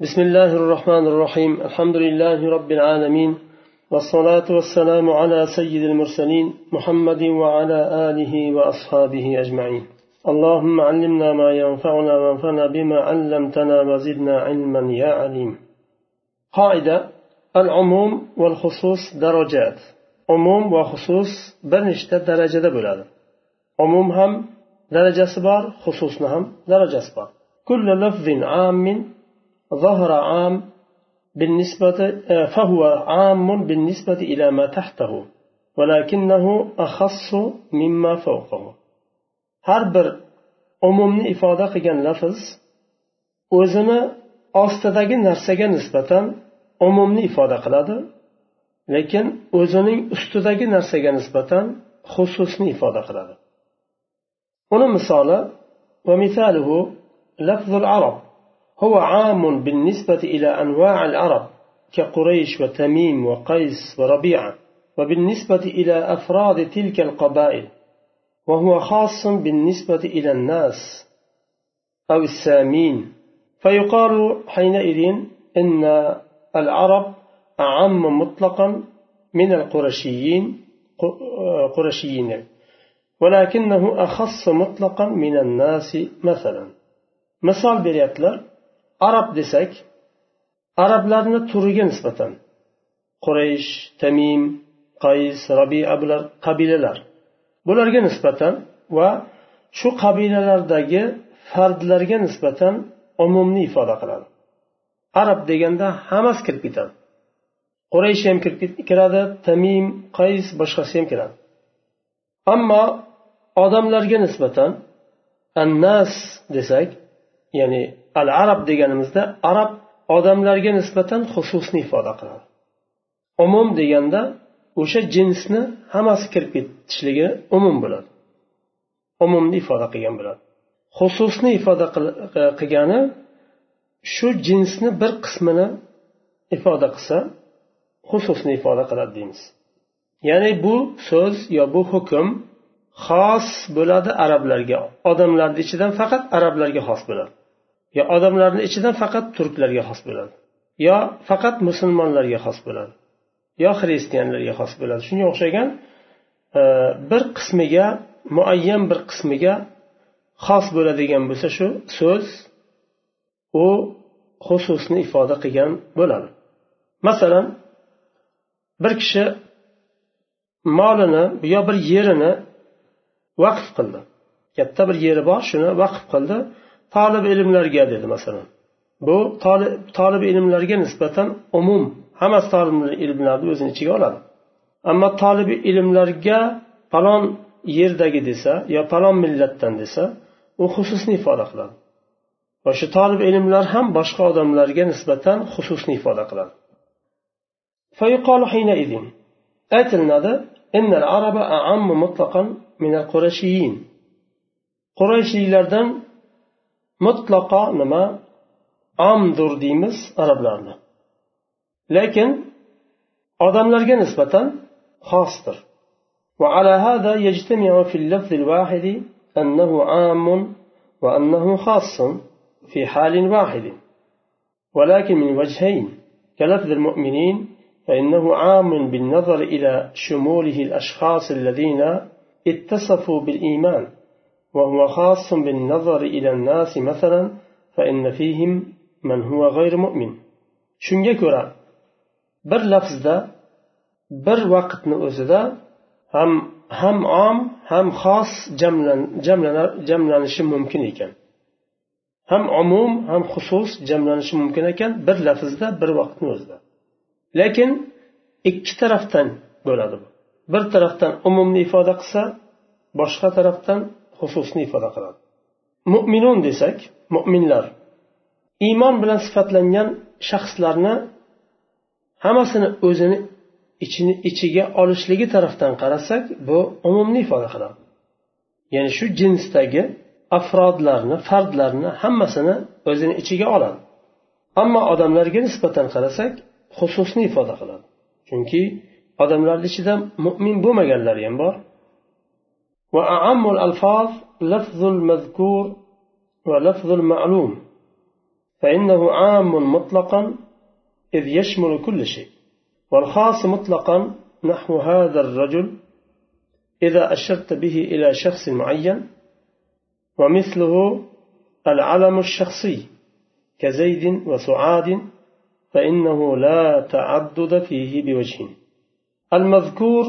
بسم الله الرحمن الرحيم الحمد لله رب العالمين والصلاة والسلام على سيد المرسلين محمد وعلى آله وأصحابه أجمعين اللهم علمنا ما ينفعنا وانفعنا بما علمتنا وزدنا علما يا عليم قاعدة العموم والخصوص درجات عموم وخصوص بنشت درجة بلاد عموم هم درجة سبار خصوصنا هم درجة سبار كل لفظ عام ظهر عام بالنسبة فهو عام بالنسبة إلى ما تحته ولكنه أخص مما فوقه har bir umumni ifoda qilgan lafz o'zini ostidagi narsaga nisbatan umumni ifoda qiladi lekin o'zining ustidagi narsaga nisbatan xususni ifoda qiladi uni misoli ومثاله لفظ العرب هو عام بالنسبة إلى أنواع العرب كقريش وتميم وقيس وربيعة وبالنسبة إلى أفراد تلك القبائل وهو خاص بالنسبة إلى الناس أو السامين. فيقال حينئذ إن العرب أعم مطلقا من القرشيين قرشيين ولكنه أخص مطلقا من الناس مثلا. مثال beryaptilar arab desak arablarni turiga nisbatan quraysh tamim qays rabia bular qabilalar. Bularga nisbatan va shu qabilalardagi fardlarga nisbatan umumni ifoda qiladi. Arab deganda hammasi kirib ketadi. Quraysh ham kiradi tamim qays boshqasi ham kiradi. Ammo odamlarga nisbatan annas desak ya'ni al arab deganimizda arab odamlarga nisbatan xususni ifoda qiladi. Umum deganda o'sha jinsni hammasi kirib ketishligi umum bo'ladi. Umumni ifoda qilgan bo'ladi. Xususni ifoda qilgani shu jinsni bir qismini ifoda qilsa xususni ifoda qiladi deymiz. Ya'ni bu so'z yo bu hukm xos bo'ladi arablarga. Odamlarni ichidan faqat arablarga xos bo'ladi. Yo odamlarni ichidan faqat turklarga xos bo'ladi yo faqat musulmonlarga xos bo'ladi yo xristianlarga xos bo'ladi. Shunga o'xshagan e, bir qismiga muayyan bir qismiga xos bo'ladigan bo'lsa shu so'z u xususni ifoda qilgan bo'ladi. Masalan bir kishi molini yo bir yerini vaqf qildi. Katta bir yeri bor shuni vaqf qildi. tolib ilmlarga dedi masalan. Bu tolib ilmlarga nisbatan umum hammasi tolib ilmlarni o'zini ichiga oladi. Ammo tolib ilmlarga falon yerdagi desa yo falon millatdan desa u xususni ifoda qiladi. Va shu tolib ilmlar ham boshqa odamlarga nisbatan xususni ifoda qiladi. Aytilinadi qurayshiylardan mutlaqo nima omdur deymiz arablarni lekin odamlarga nisbatan xosdir وعلى هذا يجتمع في اللفظ الواحد أنه عام وأنه خاص في حال واحد. ولكن من وجهين. كلفظ المؤمنين فإنه عام بالنظر إلى شموله الأشخاص الذين اتصفوا بالإيمان. وهو خاص بالنظر إلى الناس مثلا فإن فيهم من هو غير مؤمن shunga ko'ra bir lafzda bir vaqtni o'zida ham ham om ham xos jamlanishi mumkin ekan ham umum ham xusus jamlanishi mumkin ekan bir lafzda bir vaqtni o'zida lekin ikki tarafdan bo'ladi bir tarafdan umumni ifoda qilsa boshqa tarafdan xususni ifoda qiladi mo'minun desak mo'minlar iymon bilan sifatlangan shaxslarni hammasini o'zini ichini ichiga olishligi tarafdan qarasak bu umumni ifoda qiladi ya'ni shu jinsdagi afrodlarni fardlarni hammasini o'zini ichiga oladi. Ammo odamlarga nisbatan qarasak xususni ifoda qiladi chunki odamlarni ichida mo'min bo'lmaganlari ham bor. وأعم الألفاظ لفظ المذكور ولفظ المعلوم فإنه عام مطلقا إذ يشمل كل شيء والخاص مطلقا نحو هذا الرجل إذا أشرت به إلى شخص معين ومثله العلم الشخصي كزيد وسعاد فإنه لا تعدد فيه بوجه. المذكور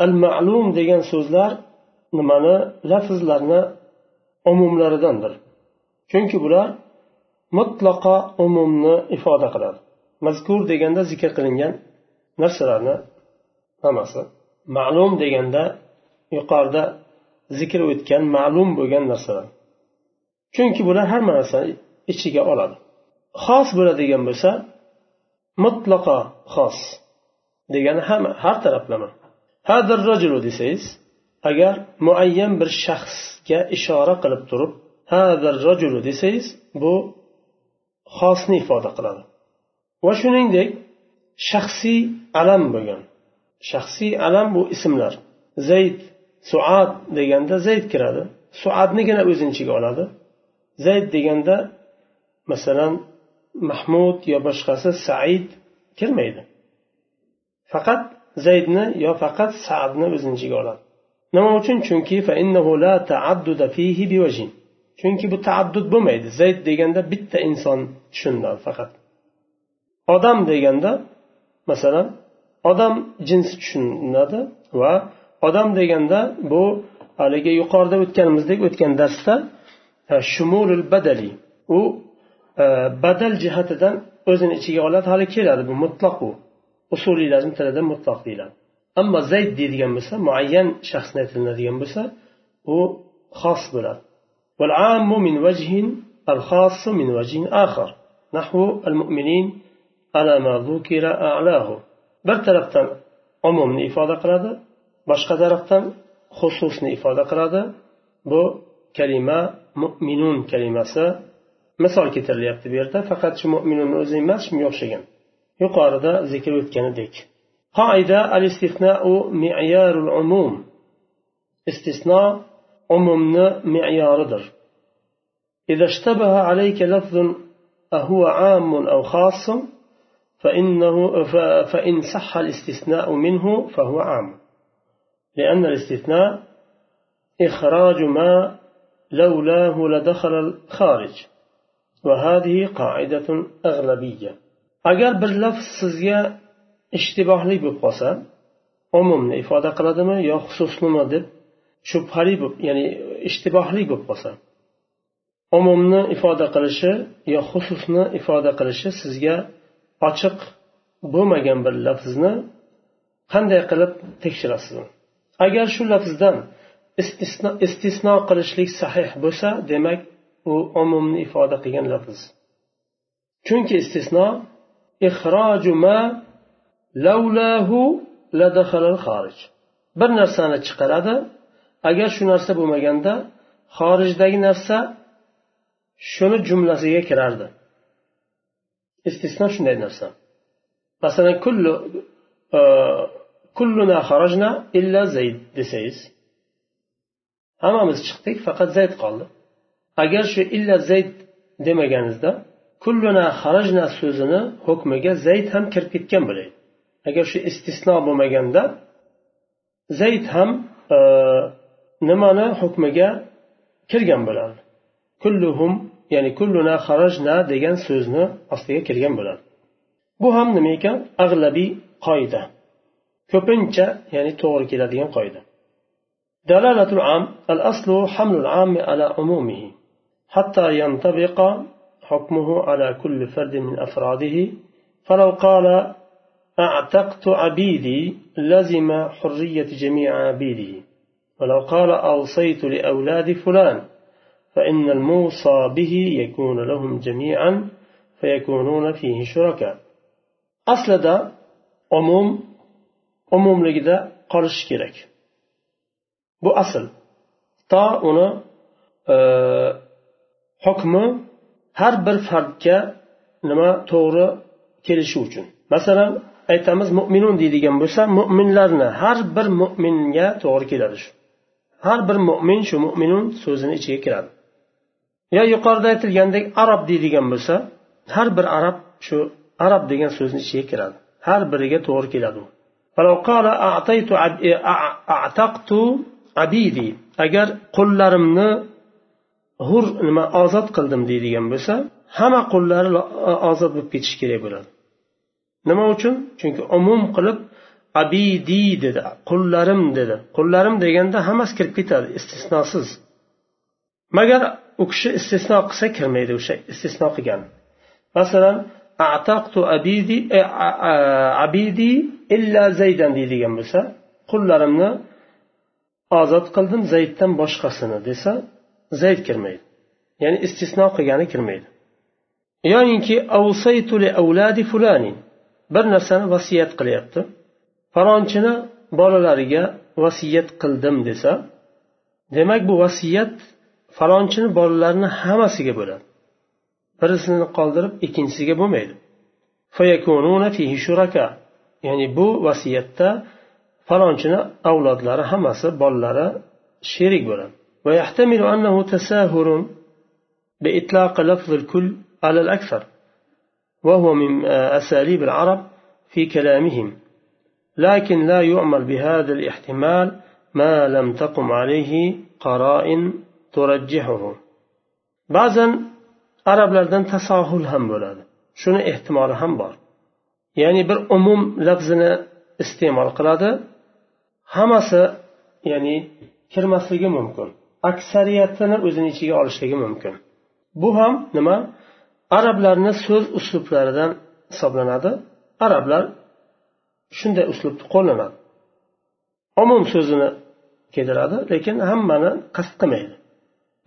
المعلوم degan so'zlar nimani? Lafzlarni umumlaridandir. Chunki bular mutlaqo umumni ifoda qiladi. Mazkur deganda zikr qilingan narsalarni hammasi. Ma'lum deganda yuqorida zikr o'tgan ma'lum bo'lgan narsalar. Chunki bular hamma narsani ichiga oladi. Xos bo'ladigan bo'lsa mutlaqo xos degani hamma har taraflama. Hadir rajulu desangiz agar muayyan bir shaxsga ishora qilib turib rajulu desangiz bu xosni ifoda qiladi. Va shuningdek shaxsiy alam bo'lgan. Shaxsiy alam bu ismlar. Zayd suad deganda zayd kiradi. Suadnigina o'zini ichiga oladi. Zayd deganda masalan mahmud yo boshqasi said kirmaydi. Faqat zaydni yo faqat saadni o'zini ichiga oladi. Nima uchun? Chunki chunki bu taaddud bo'lmaydi. Zayd deganda bitta inson tushuniladi faqat. Odam deganda masalan odam jinsi tushuniladi va odam deganda bu haligi yuqorida o'tganimizdek o'tgan darsda e, shumulul badali. U e, badal jihatidan o'zini ichiga oladi. Hali keladi bu mutloq u. Usuliylarni tilida mutloq deyiladi. ammo zayd deydigan bo'lsa muayyan shaxsni aytilinadigan bo'lsa u xos bo'ladi والعام من وجه الخاص من وجه آخر نحو المؤمنين على ما ذكر أعلاه bir tarafdan umumni ifoda qiladi boshqa tarafdan xususni ifoda qiladi bu kalima mu'minun kalimasi misol keltirilyapti bu yerda faqat shu mo'minunni o'zi emas shunga o'xshagan yuqorida zikr o'tganidek Al istisnau miyarul umum istisno umumni me'yoridir إذا اشتبه عليك لفظ أهو عام أو خاص فإنه فإن صح الاستثناء منه فهو عام. لأن الاستثناء إخراج ما لولاه لدخل الخارج. وهذه قاعدة أغلبية. bir lafz sizga ishtibohli bo'lib qolsa umumni ifoda qiladimi yo xususnimi deb shubhali bo'lib ya'ni ishtibohli bo'lib qolsa umumni ifoda qilishi yo xususni ifoda qilishi sizga ochiq bo'lmagan bir lafzni qanday qilib tekshirasiz? Agar shu lafzdan istisno, qilishlik sahih bo'lsa demak u umumni ifoda qilgan lafz. Chunki istisno ma bir narsani chiqaradi. Agar shu narsa bo'lmaganda xorijdagi narsa shuni jumlasiga kirardi. Istisno shunday narsa. Masalan kullu e, kulluna xarajna illa zayd desangiz hammamiz chiqdik faqat zayd qoldi. Agar shu illa zayd demaganingizda kulluna xarajna so'zini hukmiga zayd ham kirib ketgan bo'ladi. agar shu istisno bo'lmaganda zayd ham e, nimani hukmiga kirgan bo'ladi kulluhum ya'ni kulluna xarajna degan so'zni ostiga kirgan bo'ladi bu ham nima ekan ag'labiy qoida ko'pincha ya'ni to'g'ri keladigan qoida دلالة العام الأصل حمل العام على عمومه حتى ينطبق حكمه على كل فرد من أفراده فلو قال أعتقت عبيدي لزم حرية جميع عبيده ولو قال أوصيت لأولاد فلان فإن الموصى به يكون لهم جميعا فيكونون فيه شركاء. أصل دا عموم عموم لجدا قرش كيرك. بو أصل. تا أنا آه، حكم هر بر فرد نما تورا كيرشوجن مثلا aytamiz mo'minun deydigan bo'lsa mo'minlarni har bir mo'minga to'g'ri keladi shu. Har bir mo'min shu mo'minun so'zini ichiga kiradi. Yo yuqorida aytilgandek arab deydigan bo'lsa har bir arab shu arab degan so'zni ichiga kiradi. Har biriga to'g'ri keladi u. E, Agar qullarimni hur nima ozod qildim deydigan bo'lsa hamma qullari e, ozod bo'lib ketishi kerak bo'ladi. Nima uchun? Chunki umum qilib abidi dedi qullarim dedi. Qullarim deganda hammasi kirib ketadi istisnosiz magar u kishi istisno qilsa kirmaydi o'sha istisno qilgan. Masalan ataqtu abidi e, abidi illa zaydan deydigan bo'lsa qullarimni ozod qildim zayddan boshqasini desa zayd kirmaydi. Ya'ni istisno qilgani kirmaydi. Yoyinki bir narsani vasiyat qilyapti falonchini bolalariga vasiyat qildim desa demak bu vasiyat falonchini bolalarini hammasiga bo'ladi birisini qoldirib ikkinchisiga bo'lmaydi ya'ni bu vasiyatda falonchini avlodlari hammasi bolalari sherik bo'ladi ويحتمل أنه تساهل بإطلاق لفظ الكل على الأكثر وهو من أساليب العرب في كلامهم لكن لا يعمل بهذا الاحتمال ما لم تقم عليه قرائن ترجحه بعضا arablardan tasohul ham bo'ladi shuni ehtimoli ham bor ya'ni bir umum lafzini iste'mol qiladi hammasi ya'ni kirmasligi mumkin aksariyatini o'zini ichiga olishligi mumkin bu ham nima arablarni so'z uslublaridan hisoblanadi. Arablar shunday uslubni qo'llanadi. Umum so'zini keltiradi lekin hammani qasd qilmaydi.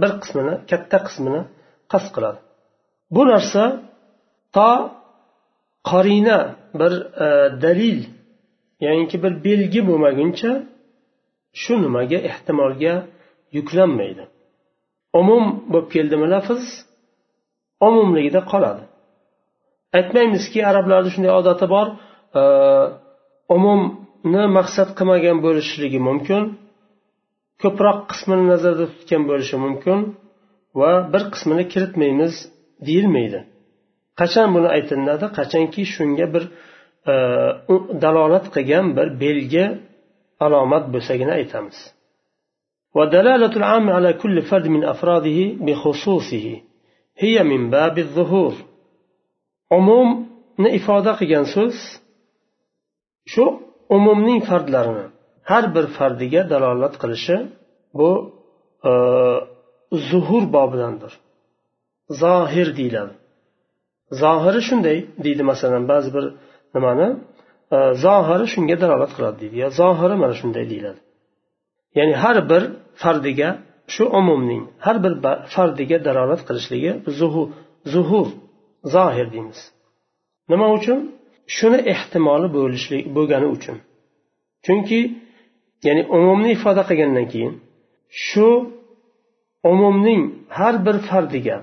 Bir qismini katta qismini qasd qiladi. Bu narsa to qorina bir e, dalil ya'niki bir belgi bo'lmaguncha shu nimaga ehtimolga yuklanmaydi. Umum bo'lib keldimi lafz? Umumligida qoladi. Aytmaymizki arablarni shunday odati bor e, umumni maqsad qilmagan bo'lishligi mumkin ko'proq qismini nazarda tutgan bo'lishi mumkin va bir qismini kiritmaymiz deyilmaydi. Qachon buni aytilinadi? Qachonki shunga bir e, dalolat qilgan bir belgi alomat bo'lsagina aytamiz. hiya min babi zuhur. Umumni ifoda qilgan so'z shu umumning fardlarini har bir fardiga dalolat qilishi bu e, zuhur bobidandir. Zohir deyiladi. Zohiri shunday deydi masalan ba'zi bir nimani e, zohiri shunga dalolat qiladi deydi. Yo zohiri mana shunday deyiladi. Ya'ni har bir fardiga shu umumning har bir fardiga dalolat qilishligi zuhur zuhur zohir deymiz. Nima uchun? Shuni ehtimoli bo'lishlik bo'lgani uchun. Chunki ya'ni umumni ifoda qilgandan keyin shu umumning har bir fardiga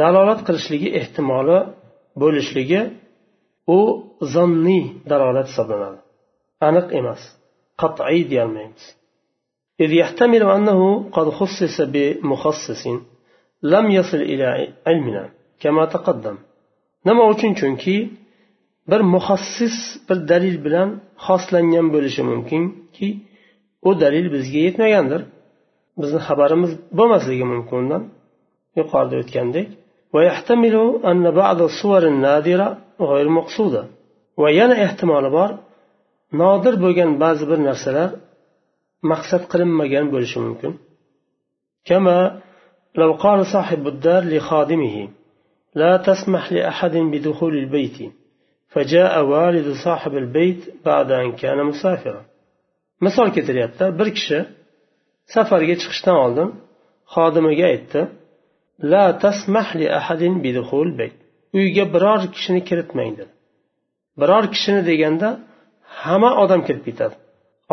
dalolat qilishligi ehtimoli bo'lishligi u zonniy dalolat hisoblanadi. Aniq emas qat'iy deyolmaymiz. إذ يحتمل أنه قد خصص بمخصص لم يصل إلى علمنا كما تقدم nima uchun chunki bir muxassis bir dalil bilan xoslangan bo'lishi mumkinki u dalil bizga yetmagandir bizni xabarimiz bo'lmasligi mumkin undan yuqorida o'tgandek va yana ehtimoli bor nodir bo'lgan ba'zi bir narsalar maqsad qilinmagan bo'lishi mumkin كما لو قال صاحب الدار لخادمه لا تسمح لأحد بدخول البيت فجاء والد صاحب البيت بعد أن كان مسافرا misol keltiryapti bir kishi safarga chiqishdan oldin xodimiga aytdi la tasmah li ahadin biduhul bayt uyga biror kishini kiritmang dedi biror kishini deganda hamma odam kirib ketadi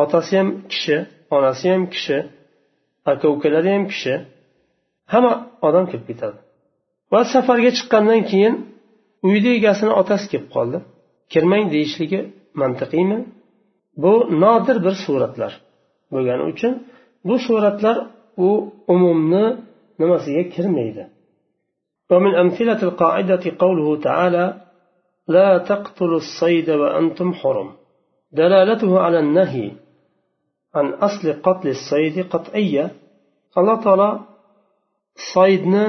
otasi ham kishi onasi ham kishi aka ukalari ham kishi hamma odam kirib ketadi va safarga chiqqandan keyin uyni egasini otasi kelib qoldi kirmang deyishligi mantiqiymi bu nodir bir suratlar bo'lgani uchun bu suratlar u umumni nimasiga kirmaydi ومن أمثلة القاعدة قوله تعالى لا تقتلوا الصيد وأنتم حرم دلالته على النهي عن أصل قتل الصيد قطعية qat'iyya alloh taolo soidni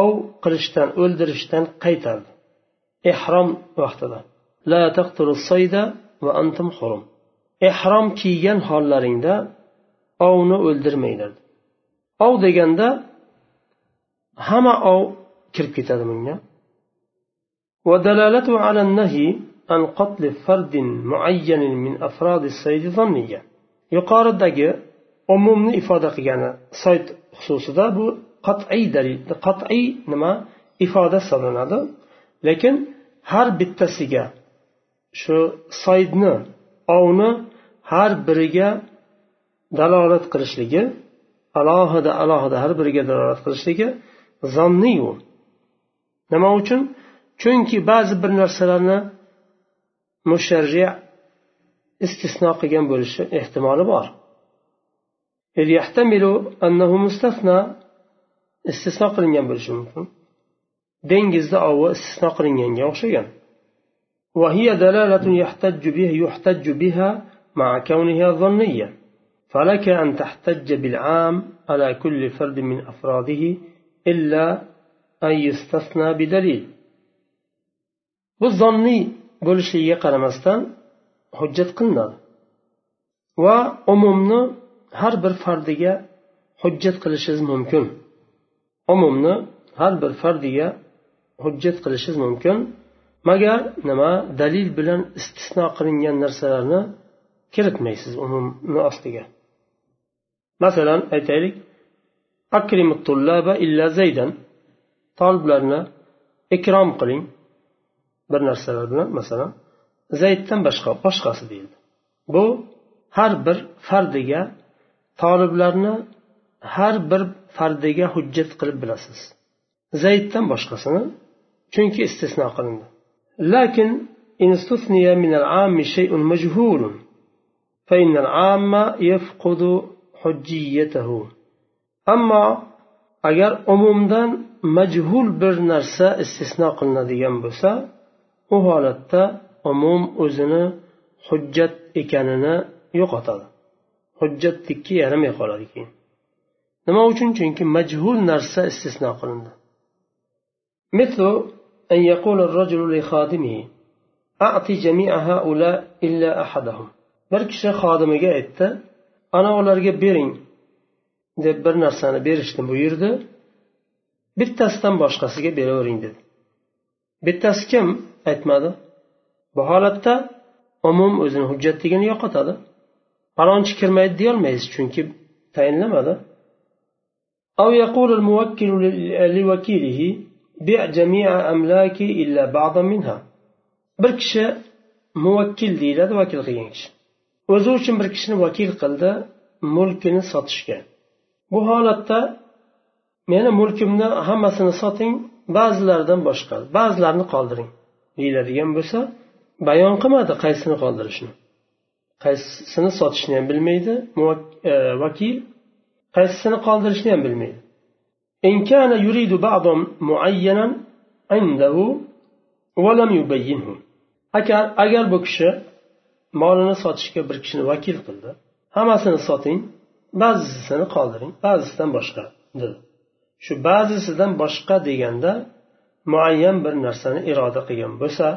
ov qilishdan o'ldirishdan qaytardi. Ehrom vaqtida. La taqtulu sayda va antum hurum. Ehrom kiygan hollaringda ovni o'ldirmanglar. Ov deganda hamma ov kirib ketadi bunga. ودلالته على النهي عن قتل فرد معين من أفراد الصيد ظنية yuqoridagi umumni ifoda qilgani sayd xususida bu qat'iy dalil qat'iy nima ifoda hisoblanadi. Lekin har bittasiga shu saydni ovni har biriga dalolat qilishligi alohida alohida har biriga dalolat qilishligi zonniyu nima uchun? Chunki ba'zi bir narsalarni musharri istisno qilgan bo'lishi ehtimoli bor istisno qilingan bo'lishi mumkin dengizda ovi istisno qilinganga o'xshagan وهي دلالة يحتج بها يحتج بها مع كونها ظنية فلك أن تحتج بالعام على كل فرد من أفراده إلا أن يستثنى بدليل bu zonniy bo'lishligiga qaramasdan hujjat qilinadi. Va umumni har bir fardiga hujjat qilishingiz mumkin. Umumni har bir fardiga hujjat qilishingiz mumkin. Magar nima dalil bilan istisno qilingan narsalarni kiritmaysiz umumni ostiga. Masalan aytaylik illa zaydan. Toliblarni ikrom qiling bir narsalar bilan masalan. zayddan boshqa boshqasi deyildi bu har bir fardiga toliblarni har bir fardiga hujjat qilib bilasiz zayddan boshqasini chunki istisno qilindi lakin إن استثني من العام شيء مجهول فإن العام يفقد حجيته أما agar umumdan majhul bir narsa istisno qilinadigan bo'lsa u holatda umum o'zini hujjat ekanini yo'qotadi hujjatlikka yaramay qoladi keyin nima uchun chunki majhul narsa istisno qilindi مثل أن يقول الرجل لخادمه أعطي جميع هؤلاء إلا أحدهم bir kishi xodimiga aytdi ana ularga bering deb bir narsani berishni buyurdi bittasidan boshqasiga beravering dedi bittasi kim aytmadi bu holatda umum o'zini hujjatligini yo'qotadi falonchi kirmaydi deyolmaysiz chunki tayinlamadi أو يقول الموكل لوكيله بيع جميع أملاكي إلا بعضا منها bir kishi muvakkil deyiladi vakil qilgan kishi o'zi uchun bir kishini vakil qildi mulkini sotishga bu holatda meni mulkimni hammasini soting ba'zilaridan boshqa ba'zilarini qoldiring deyiladigan bo'lsa bayon qilmadi qaysini qoldirishni qaysisini sotishni ham bilmaydi vakil qaysisini qoldirishni ham bilmaydi إن كان يريد بعضا معينا عنده ولم يبينه agar agar bu kishi molini sotishga bir kishini vakil qildi hammasini soting ba'zisini qoldiring ba'zisidan boshqa dedi shu ba'zisidan boshqa deganda muayyan bir narsani iroda qilgan bo'lsa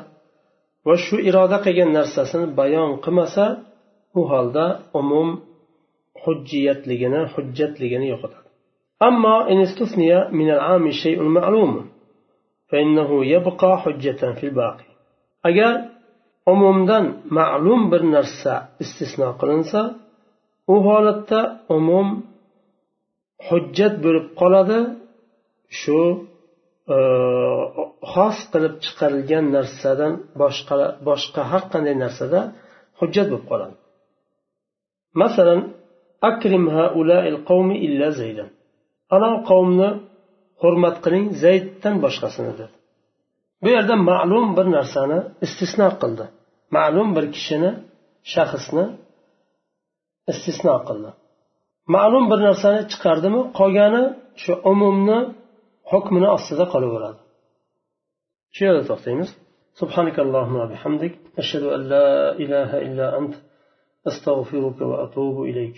va shu iroda qilgan narsasini bayon qilmasa u holda umum hujjiyatligini hujjatligini yo'qotadi ammo من العام شيء معلوم فإنه يبقى حجة في الباقي agar umumdan ma'lum bir narsa istisno qilinsa u holatda umum hujjat bo'lib qoladi shu Э, xos qilib chiqarilgan narsadan boshqa boshqa har qanday narsada hujjat bo'lib qoladi. Masalan akrim qavmi illa zaydan. Ana qavmni hurmat qiling zayddan boshqasini dedi. Bu yerda ma'lum bir narsani istisno qildi. Ma'lum bir kishini shaxsni istisno qildi. Ma'lum bir narsani chiqardimi qolgani shu umumni hukmini ostida qolaveradi shu yerda to'xtaymiz سبحانك اللهم وبحمدك. أشهد أن لا إله إلا أنت. أستغفرك وأتوب إليك.